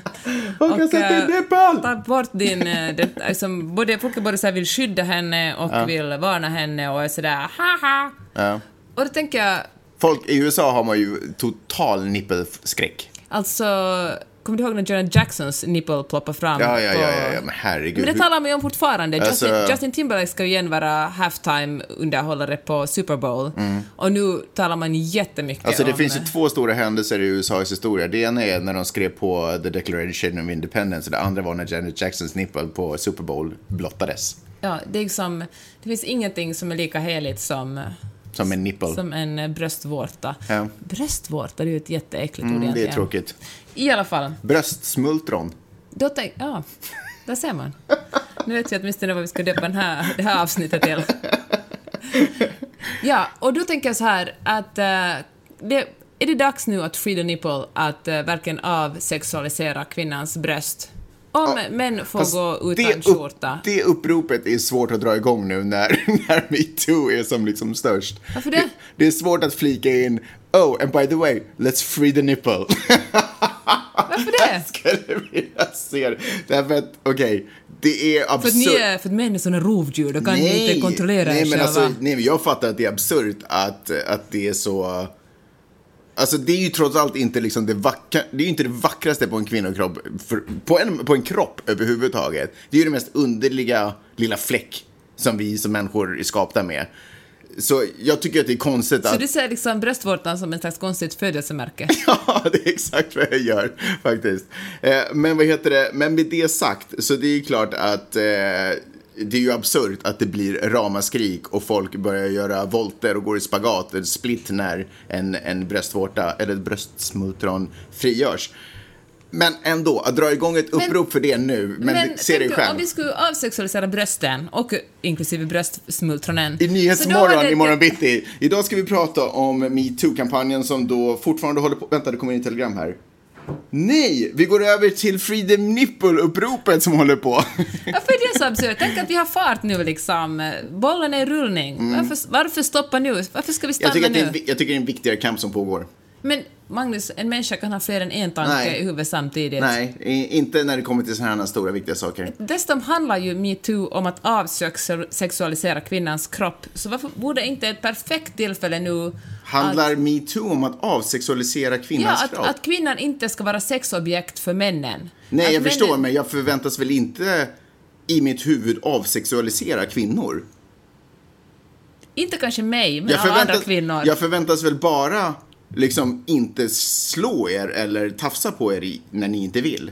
Folk har Och, sett din eh, nipple! Ta bort din... eh, Det, liksom, både, folk både så vill skydda henne och vill varna henne och är sådär haha. Ja. Och då tänker jag, Folk, I USA har man ju total nippelskräck. alltså... Kommer du ihåg när Janet Jacksons nipple ploppade fram? Ja, ja, på- ja, ja, ja, men herregud. Men det talar man ju om fortfarande. Alltså- Justin, Justin Timberlake ska ju igen vara halftime-underhållare på Super Bowl. Och nu talar man jättemycket Alltså det om... finns ju två stora händelser i USAs historia. Det ena är när de skrev på The Declaration of Independence och det andra var när Janet Jacksons nipple på Super Bowl blottades. Ja, det är liksom... Det finns ingenting som är lika heligt som, Som en nipple. som en eh, bröstvårta. Ja. Bröstvårta, det är ju ett jätteäckligt ord Mm, det egentligen. är tråkigt. I alla fall. Bröstsmultron. Då tänk, ja, där ser man. Nu vet vi åtminstone vad vi ska döpa den här, det här avsnittet till. Ja, och då tänker jag så här att eh, det, är det dags nu att the Nipple att uh, verkligen avsexualisera kvinnans bröst? Om Ja, män får gå det utan upp- skjorta. Det uppropet är svårt att dra igång nu när, när metoo är som liksom störst. Varför det? Det är svårt att flika in, oh, and by the way, let's free the nipple. Varför det? skulle vilja se det. Därför att, okej, det är För absurt. är, för att män är såna rovdjur, då kan ni inte kontrollera nej, er men själva. alltså, nej, men jag fattar att det är absurt att, att det är så... Alltså det är ju trots allt inte liksom det vackra, det är ju inte det vackraste på en kvinnokropp, för, på, en, på en kropp överhuvudtaget. Det är ju det mest underliga lilla fläck som vi som människor är skapta med. Så jag tycker att det är konstigt Så att... du ser liksom bröstvårtan som ett slags konstigt födelsemärke? Ja, det är exakt vad jag gör faktiskt. Eh, men vad heter det, men med det sagt så det är ju klart att eh, det är ju absurt att det blir ramaskrik och folk börjar göra volter och går i spagat, eller split när en, en bröstvårta eller ett bröstsmultron frigörs. Men ändå, att dra igång ett upprop för det nu, men, se dig du, själv. om vi skulle avsexualisera brösten, och inklusive bröstsmultronen. I Nyhetsmorgon hade- imorgon bitti. Idag ska vi prata om metoo-kampanjen som då fortfarande håller på... Vänta, det kommer in ett telegram här. Nej, vi går över till Freedom Nipple-uppropet som håller på. Varför är det så absurt? Tänk att vi har fart nu liksom. Bollen är i rullning. Varför, varför stoppa nu? Varför ska vi stanna Mm. Jag tycker, att det är nu? en, jag tycker det är en viktigare kamp som pågår. Men Magnus, en människa kan ha fler än en tanke Nej. i huvudet samtidigt. Nej, inte när det kommer till sådana här stora viktiga saker. Dessutom handlar ju metoo om att avsexualisera kvinnans kropp, så varför borde inte ett perfekt tillfälle nu Handlar metoo om att avsexualisera Ja, kvinnans att, kropp? att kvinnan inte ska vara sexobjekt för männen. Nej, att jag männen- förstår, men jag förväntas väl inte i mitt huvud avsexualisera kvinnor? Inte kanske mig, men jag alla andra kvinnor. jag förväntas väl bara liksom inte slå er eller tafsa på er i, när ni inte vill.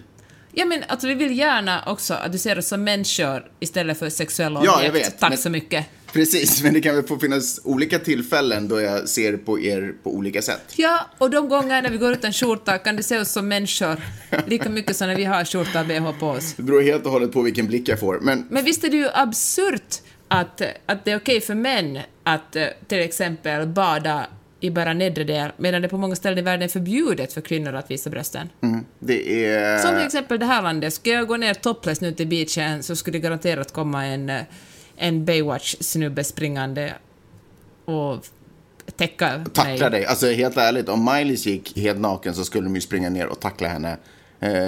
Ja, men alltså, vi vill gärna också att du ser oss som människor istället för sexuella Ja, objekt. jag vet, Tack men- så mycket. Precis, men det kan väl få finnas olika tillfällen då jag ser på er på olika sätt. Ja, och de gånger när vi går utan skjorta kan du se oss som människor lika mycket som när vi har skjorta och bh på oss. Det beror helt och hållet på vilken blick jag får. Men Men visst är det ju absurt att, att det är okej för män att eh, till exempel bada i bara nedre del, medan det på många ställen i världen är förbjudet för kvinnor att visa brösten. mm, det är... Som till exempel det här landet, ska jag gå ner topless nu till beachen så skulle det garanterat komma en, eh, en Baywatch-snubbe springande och täcka Tackla mig. dig. Alltså helt ärligt, om Miley gick helt naken så skulle de ju springa ner och tackla henne. Eh,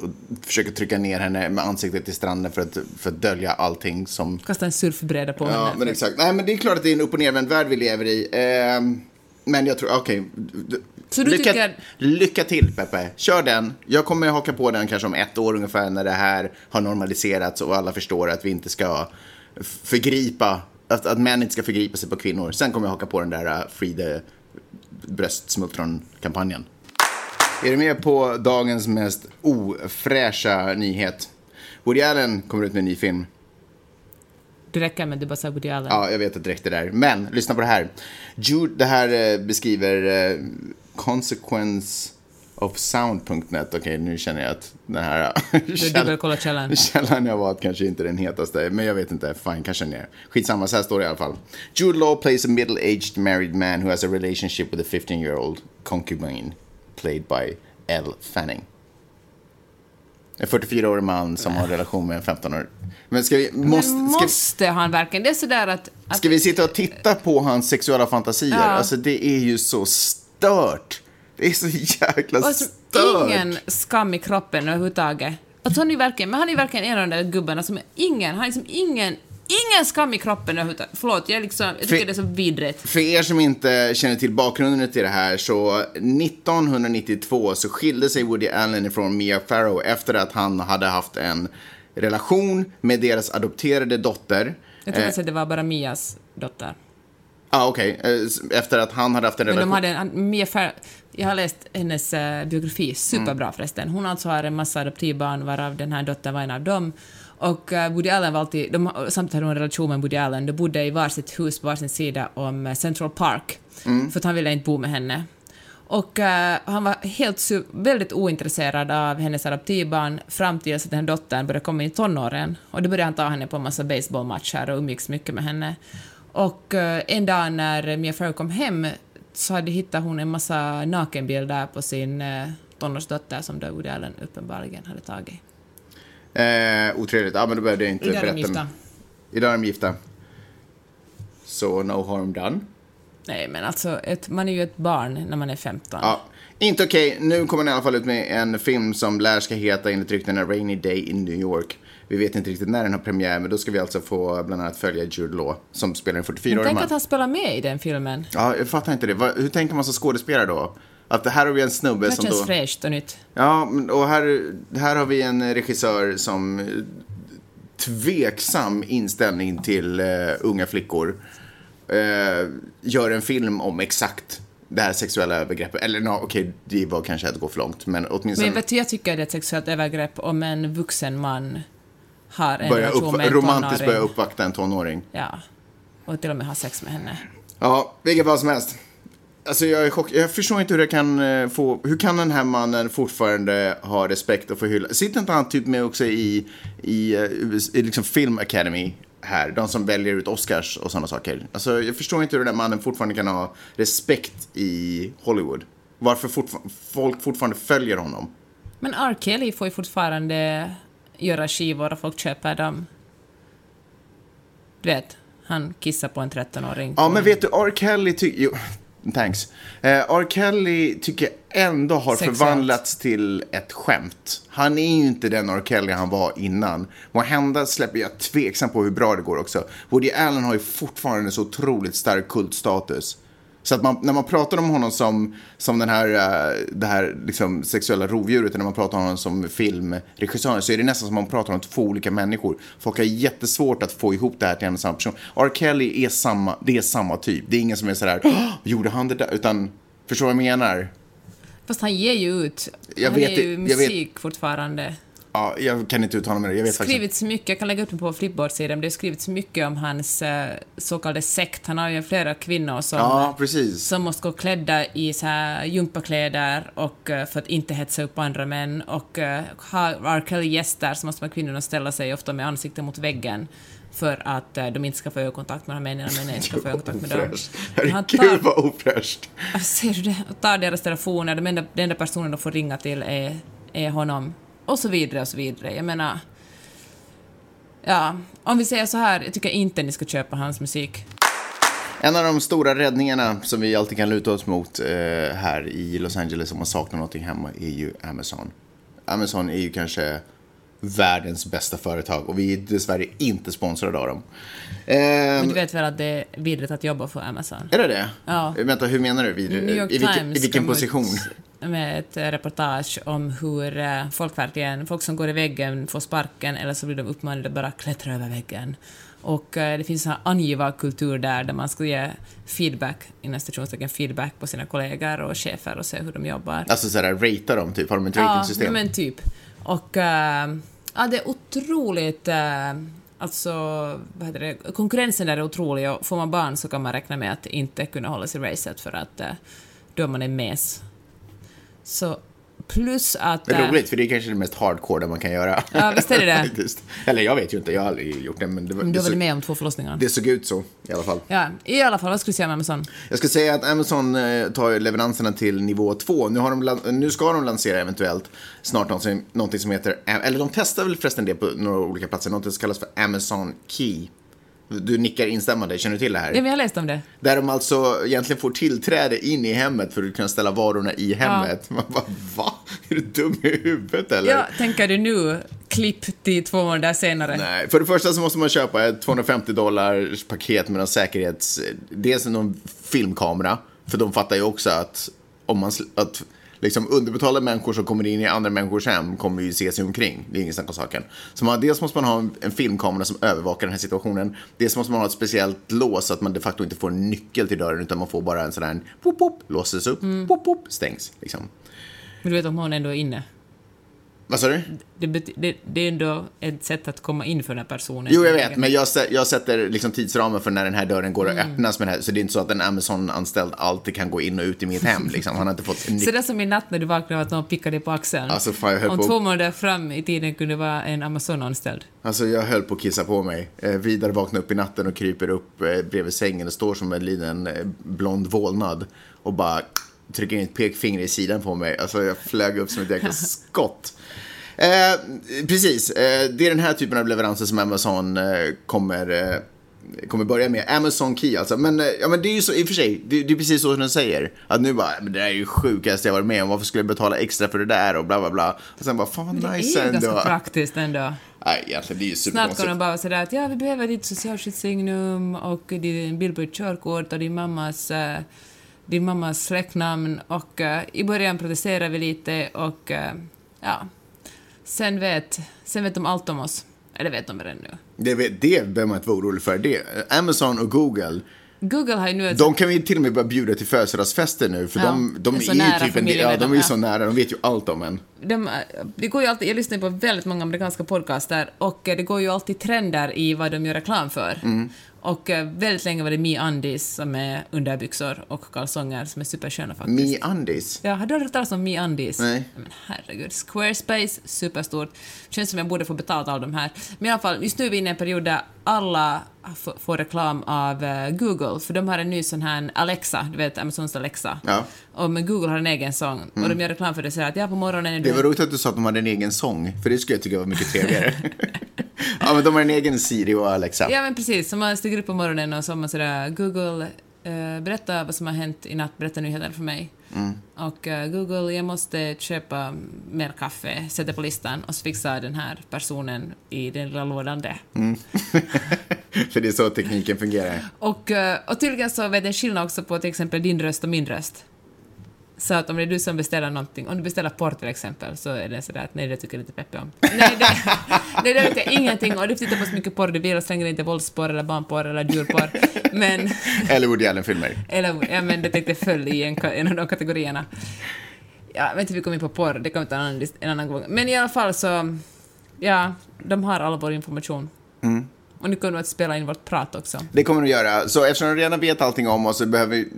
och försöka trycka ner henne med ansiktet i stranden för att, för att dölja allting som... Kasta en surfbräda på Ja, henne. men exakt. Nej, men det är klart att det är en upp och nervänd värld vi lever i. Eh, men jag tror, okej. d- Så du lycka, tycker- lycka till, Peppe. Kör den. Jag kommer haka på den kanske om ett år ungefär när det här har normaliserats och alla förstår att vi inte ska förgripa, att, att män inte ska förgripa sig på kvinnor. Sen kommer jag haka på den där uh, Free the bröstsmultron-kampanjen. Är du med på dagens mest ofräscha nyhet? Woody Allen kommer ut med en ny film. Det räcker med att du bara sa Woody Allen. Ja, jag vet att det räckte där. Men lyssna på det här. Jude, det här eh, beskriver eh, consequence of sound.net. Okej, nu känner jag att den här källan. källan jag var att kanske inte den hetaste. Men jag vet inte, fine, kanske den är. Skitsamma, så här står det i alla fall. Jude Law plays a middle-aged married man who has a relationship with a 15-year-old concubine played by Elle Fanning. En 44-årig man som har en relation med en 15-årig. Men ska vi, måste, Men måste han verkligen? Det är sådär att... att ska vi sitta och titta på hans sexuella fantasier? Ja. Alltså det är ju så stört. Det är så jäkla som stört. ingen skam i kroppen överhuvudtaget. Alltså han är verkligen, men han är verkligen en av de där gubbarna som är ingen, han har liksom ingen, ingen skam i kroppen överhuvudtaget. Förlåt, jag, är liksom, jag tycker För- det är så vidrigt. För er som inte känner till bakgrunden till det här så 1992 så skilde sig Woody Allen ifrån Mia Farrow efter att han hade haft en relation med deras adopterade dotter. Jag tror Eh, att det var bara Mias dotter. Ah, okej. Eh, Efter att han hade haft en Men relation. de hade en, Mia Farrow, jag har läst hennes eh, biografi, superbra Mm. förresten. Hon alltså har en massa adoptivbarn varav den här dottern var en av dem. Och uh, Woody Allen var alltid, de, samtidigt hade hon en relation med Woody Allen, de bodde i varsitt hus på varsin sida om eh, Central Park. Mm. För att han ville inte bo med henne. Och eh, han var helt väldigt ointresserad av hennes adoptivbarn fram tills att den här dottern började komma in i tonåren. Och då började han ta henne på en massa baseballmatcher och umgicks mycket med henne. Och eh, en dag när Mia Farrow kom hem så hade hittat hon en massa nakenbilder på sin uh, tonårsdotter som då Woody Allen uppenbarligen hade tagit. Eh, otrevligt. Ja, men då behövde jag inte Idag är de berätta. gifta. Idag är de gifta. Så no harm done. Nej, men alltså, ett, man är ju ett barn när man är 15. Ja, inte okej. Nu kommer den i alla fall ut med en film som lär ska heta enligt ryktena Rainy Day in New York. Vi vet inte riktigt när den har premiär, men då ska vi alltså få bland annat följa Jude Law som spelar en men 44-årig tänk man. att han spelar med i den filmen. Ja, jag fattar inte det. Hur tänker man som skådespelare då? Att det här har vi en snubbe Det som känns då... fräscht och nytt. Ja, och här, här har vi en regissör som eh, tveksam inställning till eh, unga flickor. Eh, gör en film om exakt det här sexuella övergreppet. Eller no, okej, det var kanske att gå för långt, men åtminstone Men vet du, jag tycker det är ett sexuellt övergrepp om en vuxen man har en börja relation med en romantiskt börja uppvakta en tonåring. Ja. Och till och med ha sex med henne. Ja, vilket fall som helst. Alltså jag är chock. Jag förstår inte hur det kan eh, få... Hur kan den här mannen fortfarande ha respekt och få hylla? Sitter inte han typ med också i, i, eh, i liksom Film Academy här? De som väljer ut Oscars och sådana saker. Alltså jag förstår inte hur den här mannen fortfarande kan ha respekt i Hollywood. Varför fortfar- folk fortfarande följer honom. Men R. Kelly får ju fortfarande göra skivor och folk köper dem. Du vet, han kissar på en 13-åring. Ja, men vet du, R. Kelly tycker... Thanks. Eh, R. Kelly tycker ändå har Sexuellt. förvandlats till ett skämt. Han är ju inte den R. Kelly han var innan. Måhända släpper jag tveksam på hur bra det går också. Woody Allen har ju fortfarande så otroligt stark kultstatus. Så att man, när man pratar om honom som, som den här, eh, det här liksom sexuella rovdjuret, när man pratar om honom som filmregissör, så är det nästan som att man pratar om två olika människor. Folk har jättesvårt att få ihop det här till en och samma person. R. Kelly är samma, det är samma typ. Det är ingen som är sådär, "Åh, gjorde han det där? Utan, förstår vad jag menar? Fast han ger ju ut. Jag han vet ger ju jag vet- musik fortfarande. Ja, jag kan inte uttala mig det. Jag vet faktiskt skrivits mycket, jag kan lägga upp det på Flipboard-sidan, det har skrivits mycket om hans eh, så kallade sekt. Han har ju flera kvinnor som, Ja, som måste gå klädda i så här gympakläder och, eh, för att inte hetsa upp andra män. Och uh, har R. Kelly-gäster så måste de kvinnorna ställa sig ofta med ansiktet mot väggen för att eh, de inte ska få ögonkontakt med de här männen och männen inte ska få ögonkontakt med dem. Han vad ofräscht. ser du det? Och tar deras telefoner, de enda, den enda personen de får ringa till är, är honom. Och så vidare och så vidare. Jag menar... Ja, om vi säger så här, jag tycker inte ni ska köpa hans musik. En av de stora räddningarna som vi alltid kan luta oss mot eh, här i Los Angeles om man saknar någonting hemma är ju Amazon. Amazon är ju kanske världens bästa företag och vi är dessvärre inte sponsrade av dem. Men Eh, du vet väl att det är vidrigt att jobba för Amazon? är det det? Ja. Vänta, hur menar du? Vid, New York I vilken, Times i vilken kom ut position? med ett eh, reportage om hur eh, folk verkligen, folk som går i väggen får sparken eller så blir de uppmanade att bara klättra över väggen. Och eh, det finns en angivarkultur där, där man ska ge feedback, inom stationstecken feedback på sina kollegor och chefer och se hur de jobbar. Alltså sådär, ratea dem typ? Har de ett Ja, ratingsystem? men typ. Och äh, ja, det är otroligt... Äh, alltså, vad heter det? Konkurrensen där är otrolig och får man barn så kan man räkna med att inte kunna hålla sig i racet för att äh, då är man en mes. Så Plus att... Det är eh, roligt, för det är kanske det mest hardcore man kan göra. Ja, visst är det det. Eller jag vet ju inte, jag har aldrig gjort det. Men det, var, Du har såg, med om två förlossningar. det såg ut så i alla fall. Ja, i alla fall, vad skulle du säga om Amazon? Jag ska säga att Amazon eh, tar leveranserna till nivå 2. Nu, har de, nu ska de lansera eventuellt snart någonting, någonting som heter, eller de testar väl förresten det på några olika platser, något som kallas för Amazon Key. Du nickar instämmande, känner du till det här? Ja, men jag har läst om det. Där de alltså egentligen får tillträde in i hemmet för att kunna ställa varorna i hemmet. Man bara, va? Är du dum i huvudet eller? Ja, tänker du nu, klipp till två månader senare. Nej, för det första så måste man köpa ett 250 dollars paket med någon säkerhets... Dels någon filmkamera, för de fattar ju också att om man... Att liksom underbetalda människor som kommer in i andra människors hem kommer ju se sig omkring. Det är ingen snack om saken. Så man, dels måste man ha en, en filmkamera som övervakar den här situationen. Dels måste man ha ett speciellt lås så att man de facto inte får en nyckel till dörren utan man får bara en sån där... Pop, pop, låses upp, pop, pop, stängs. Liksom. Men du vet om hon ändå är inne. Vad sa du? Det, det, det är ändå ett sätt att komma in för den här personen. Jo, jag vet, men jag, jag sätter liksom tidsramen för när den här dörren går att öppnas med det här. Så det är inte så att en Amazon-anställd alltid kan gå in och ut i mitt hem. Liksom. Han har inte fått en Så det är som i natt när du vaknade av att någon pickade dig på axeln. Alltså, fan, jag höll Om på- två månader fram i tiden kunde det vara en Amazon-anställd. Alltså, jag höll på att kissa på mig. Eh, vidare vaknar upp i natten och kryper upp eh, bredvid sängen och står som en liten eh, blond vålnad och bara trycker in ett pekfinger i sidan på mig. Alltså, jag flög upp som ett jäkla skott. Eh, precis, eh, det är den här typen av leveranser som Amazon eh, kommer, eh, kommer börja med. Amazon Key alltså. Men, eh, ja, men det är ju så, i och för sig, det, det är precis så som den säger. Att nu bara, men det där är ju sjukaste jag varit med om. Varför skulle jag betala extra för det där och bla bla bla. Och sen bara, fan vad Det nice är ju ganska ändå. praktiskt ändå. Nej, egentligen, det är ju Snart kommer de bara sådär att ja, vi behöver ditt socialskyddssignum och din bild på ditt körkort och din mammas, din mammas släktnamn och i början protesterar vi lite och ja, sen vet, sen vet de allt om oss. Eller vet de redan nu. Det, det behöver man inte vara orolig för. Det, Amazon och Google, Google har ju nu ett de kan vi till och med börja bjuda till födelsedagsfester nu. För Ja, de, de är så är ju nära typ en, ja, de är ju så nära, de vet ju allt om en. De, det går ju alltid, jag lyssnar på väldigt många amerikanska podcaster och eh, det går ju alltid trender i vad de gör reklam för. Mm. Och eh, väldigt länge var det Me Undis som är underbyxor och kalsonger som är supersköna faktiskt. Me Undis. Ja, har du hört talas om Me Undis? Nej. Men herregud, Squarespace, superstort. Känns som jag borde få betalt av de här. Men i alla fall, just nu är vi inne i en period där alla får reklam av eh, Google, för de har en ny sån här Alexa, du vet Amazons Alexa. Ja. Och men Google har en egen sång, och de gör reklam för det så att ja, på morgonen är du... Det var roligt att du sa att de hade en egen sång, för det skulle jag tycka var mycket trevligare. ja, men de har en egen Siri och Alexa. Ja, men precis. Så man stiger upp på morgonen och så man sådär Google, eh, berätta vad som har hänt i natt, berätta nyheter för mig. Och eh, Google, jag måste köpa mer kaffe, sätta på listan och så fixar den här personen i den lilla lådan det. för det är så tekniken fungerar. Och, eh, och tydligen så vet jag skillnad också på till exempel din röst och min röst. Så att om det är du som beställer någonting, om du beställer porr till exempel, så är det sådär att nej, det tycker jag inte Peppe om. Nej, det, nej, det vet jag ingenting och du tittar på så mycket porr du vill och slänger inte våldsporr eller barnporr eller djurporr. Men, Eller Woody Allen-filmer. eller, ja men det tänkte föll i en, en av de kategorierna. Ja, jag vet inte, vi kom in på porr, det kommer ta en annan, en annan gång. Men i alla fall så, ja, de har all vår information. Och nu kommer de att spela in vårt prat också. Det kommer att göra. Så eftersom de redan vet allting om oss så behöver vi...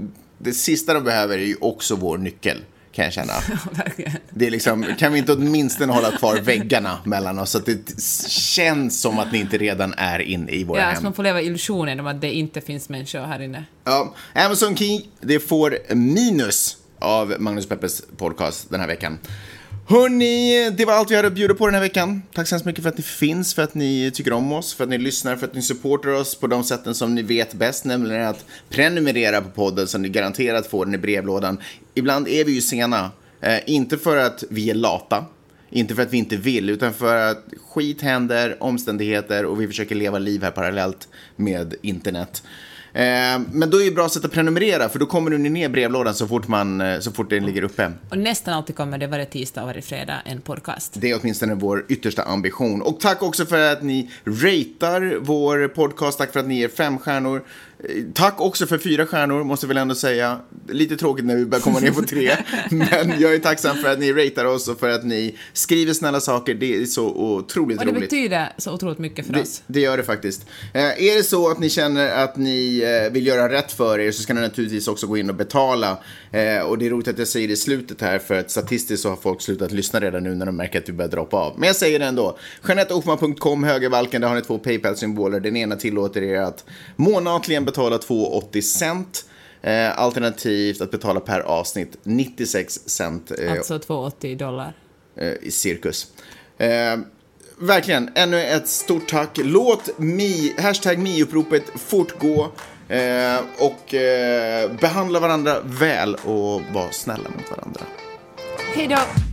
Det sista de behöver är ju också vår nyckel, kan jag känna. Det är liksom, kan vi inte åtminstone hålla kvar väggarna mellan oss så att det känns som att ni inte redan är inne i våra Ja, hem? så man får leva illusionen om att det inte finns människor här inne. Ja, Amazon Key, det får minus av Magnus Peppes podcast den här veckan. Hörni, det var allt vi hade att bjuda på den här veckan. Tack så hemskt mycket för att ni finns, för att ni tycker om oss, för att ni lyssnar, för att ni supportar oss på de sätten som ni vet bäst, nämligen att prenumerera på podden så ni garanterat får den i brevlådan. Ibland är vi ju sena, eh, inte för att vi är lata, inte för att vi inte vill, utan för att skit händer, omständigheter och vi försöker leva liv här parallellt med internet. Eh, men då är det bra att prenumerera, för då kommer du ner i brevlådan så fort, man, eh, så fort den ligger uppe. Och nästan alltid kommer det varje tisdag och varje fredag en podcast. Det är åtminstone vår yttersta ambition. Och tack också för att ni ratear vår podcast. Tack för att ni ger fem stjärnor. Tack också för fyra stjärnor, måste jag väl ändå säga. Lite tråkigt när vi börjar komma ner på tre. Men jag är tacksam för att ni ratear oss och för att ni skriver snälla saker. Det är så otroligt Och det roligt. betyder så otroligt mycket för Det, oss. det gör det faktiskt. Eh, är det så att ni känner att ni ni eh, vill göra rätt för er så ska ni naturligtvis också gå in och betala. Eh, och det är roligt att jag säger det i slutet här för att statistiskt så har folk slutat lyssna redan nu när de märker att vi börjar droppa av. Men jag säger det ändå. JeanetteOfman.com, högervalken, där har ni två Paypal-symboler. Den ena tillåter er att månatligen betala 2,80 cent. Eh, alternativt att betala per avsnitt 96 cent. Eh, Alltså 280 dollar. eh, i cirkus. Verkligen, ännu ett stort tack. Låt mi, hashtag mi-uppropet fortgå. Och eh, behandla varandra väl och var snälla mot varandra. Hej då!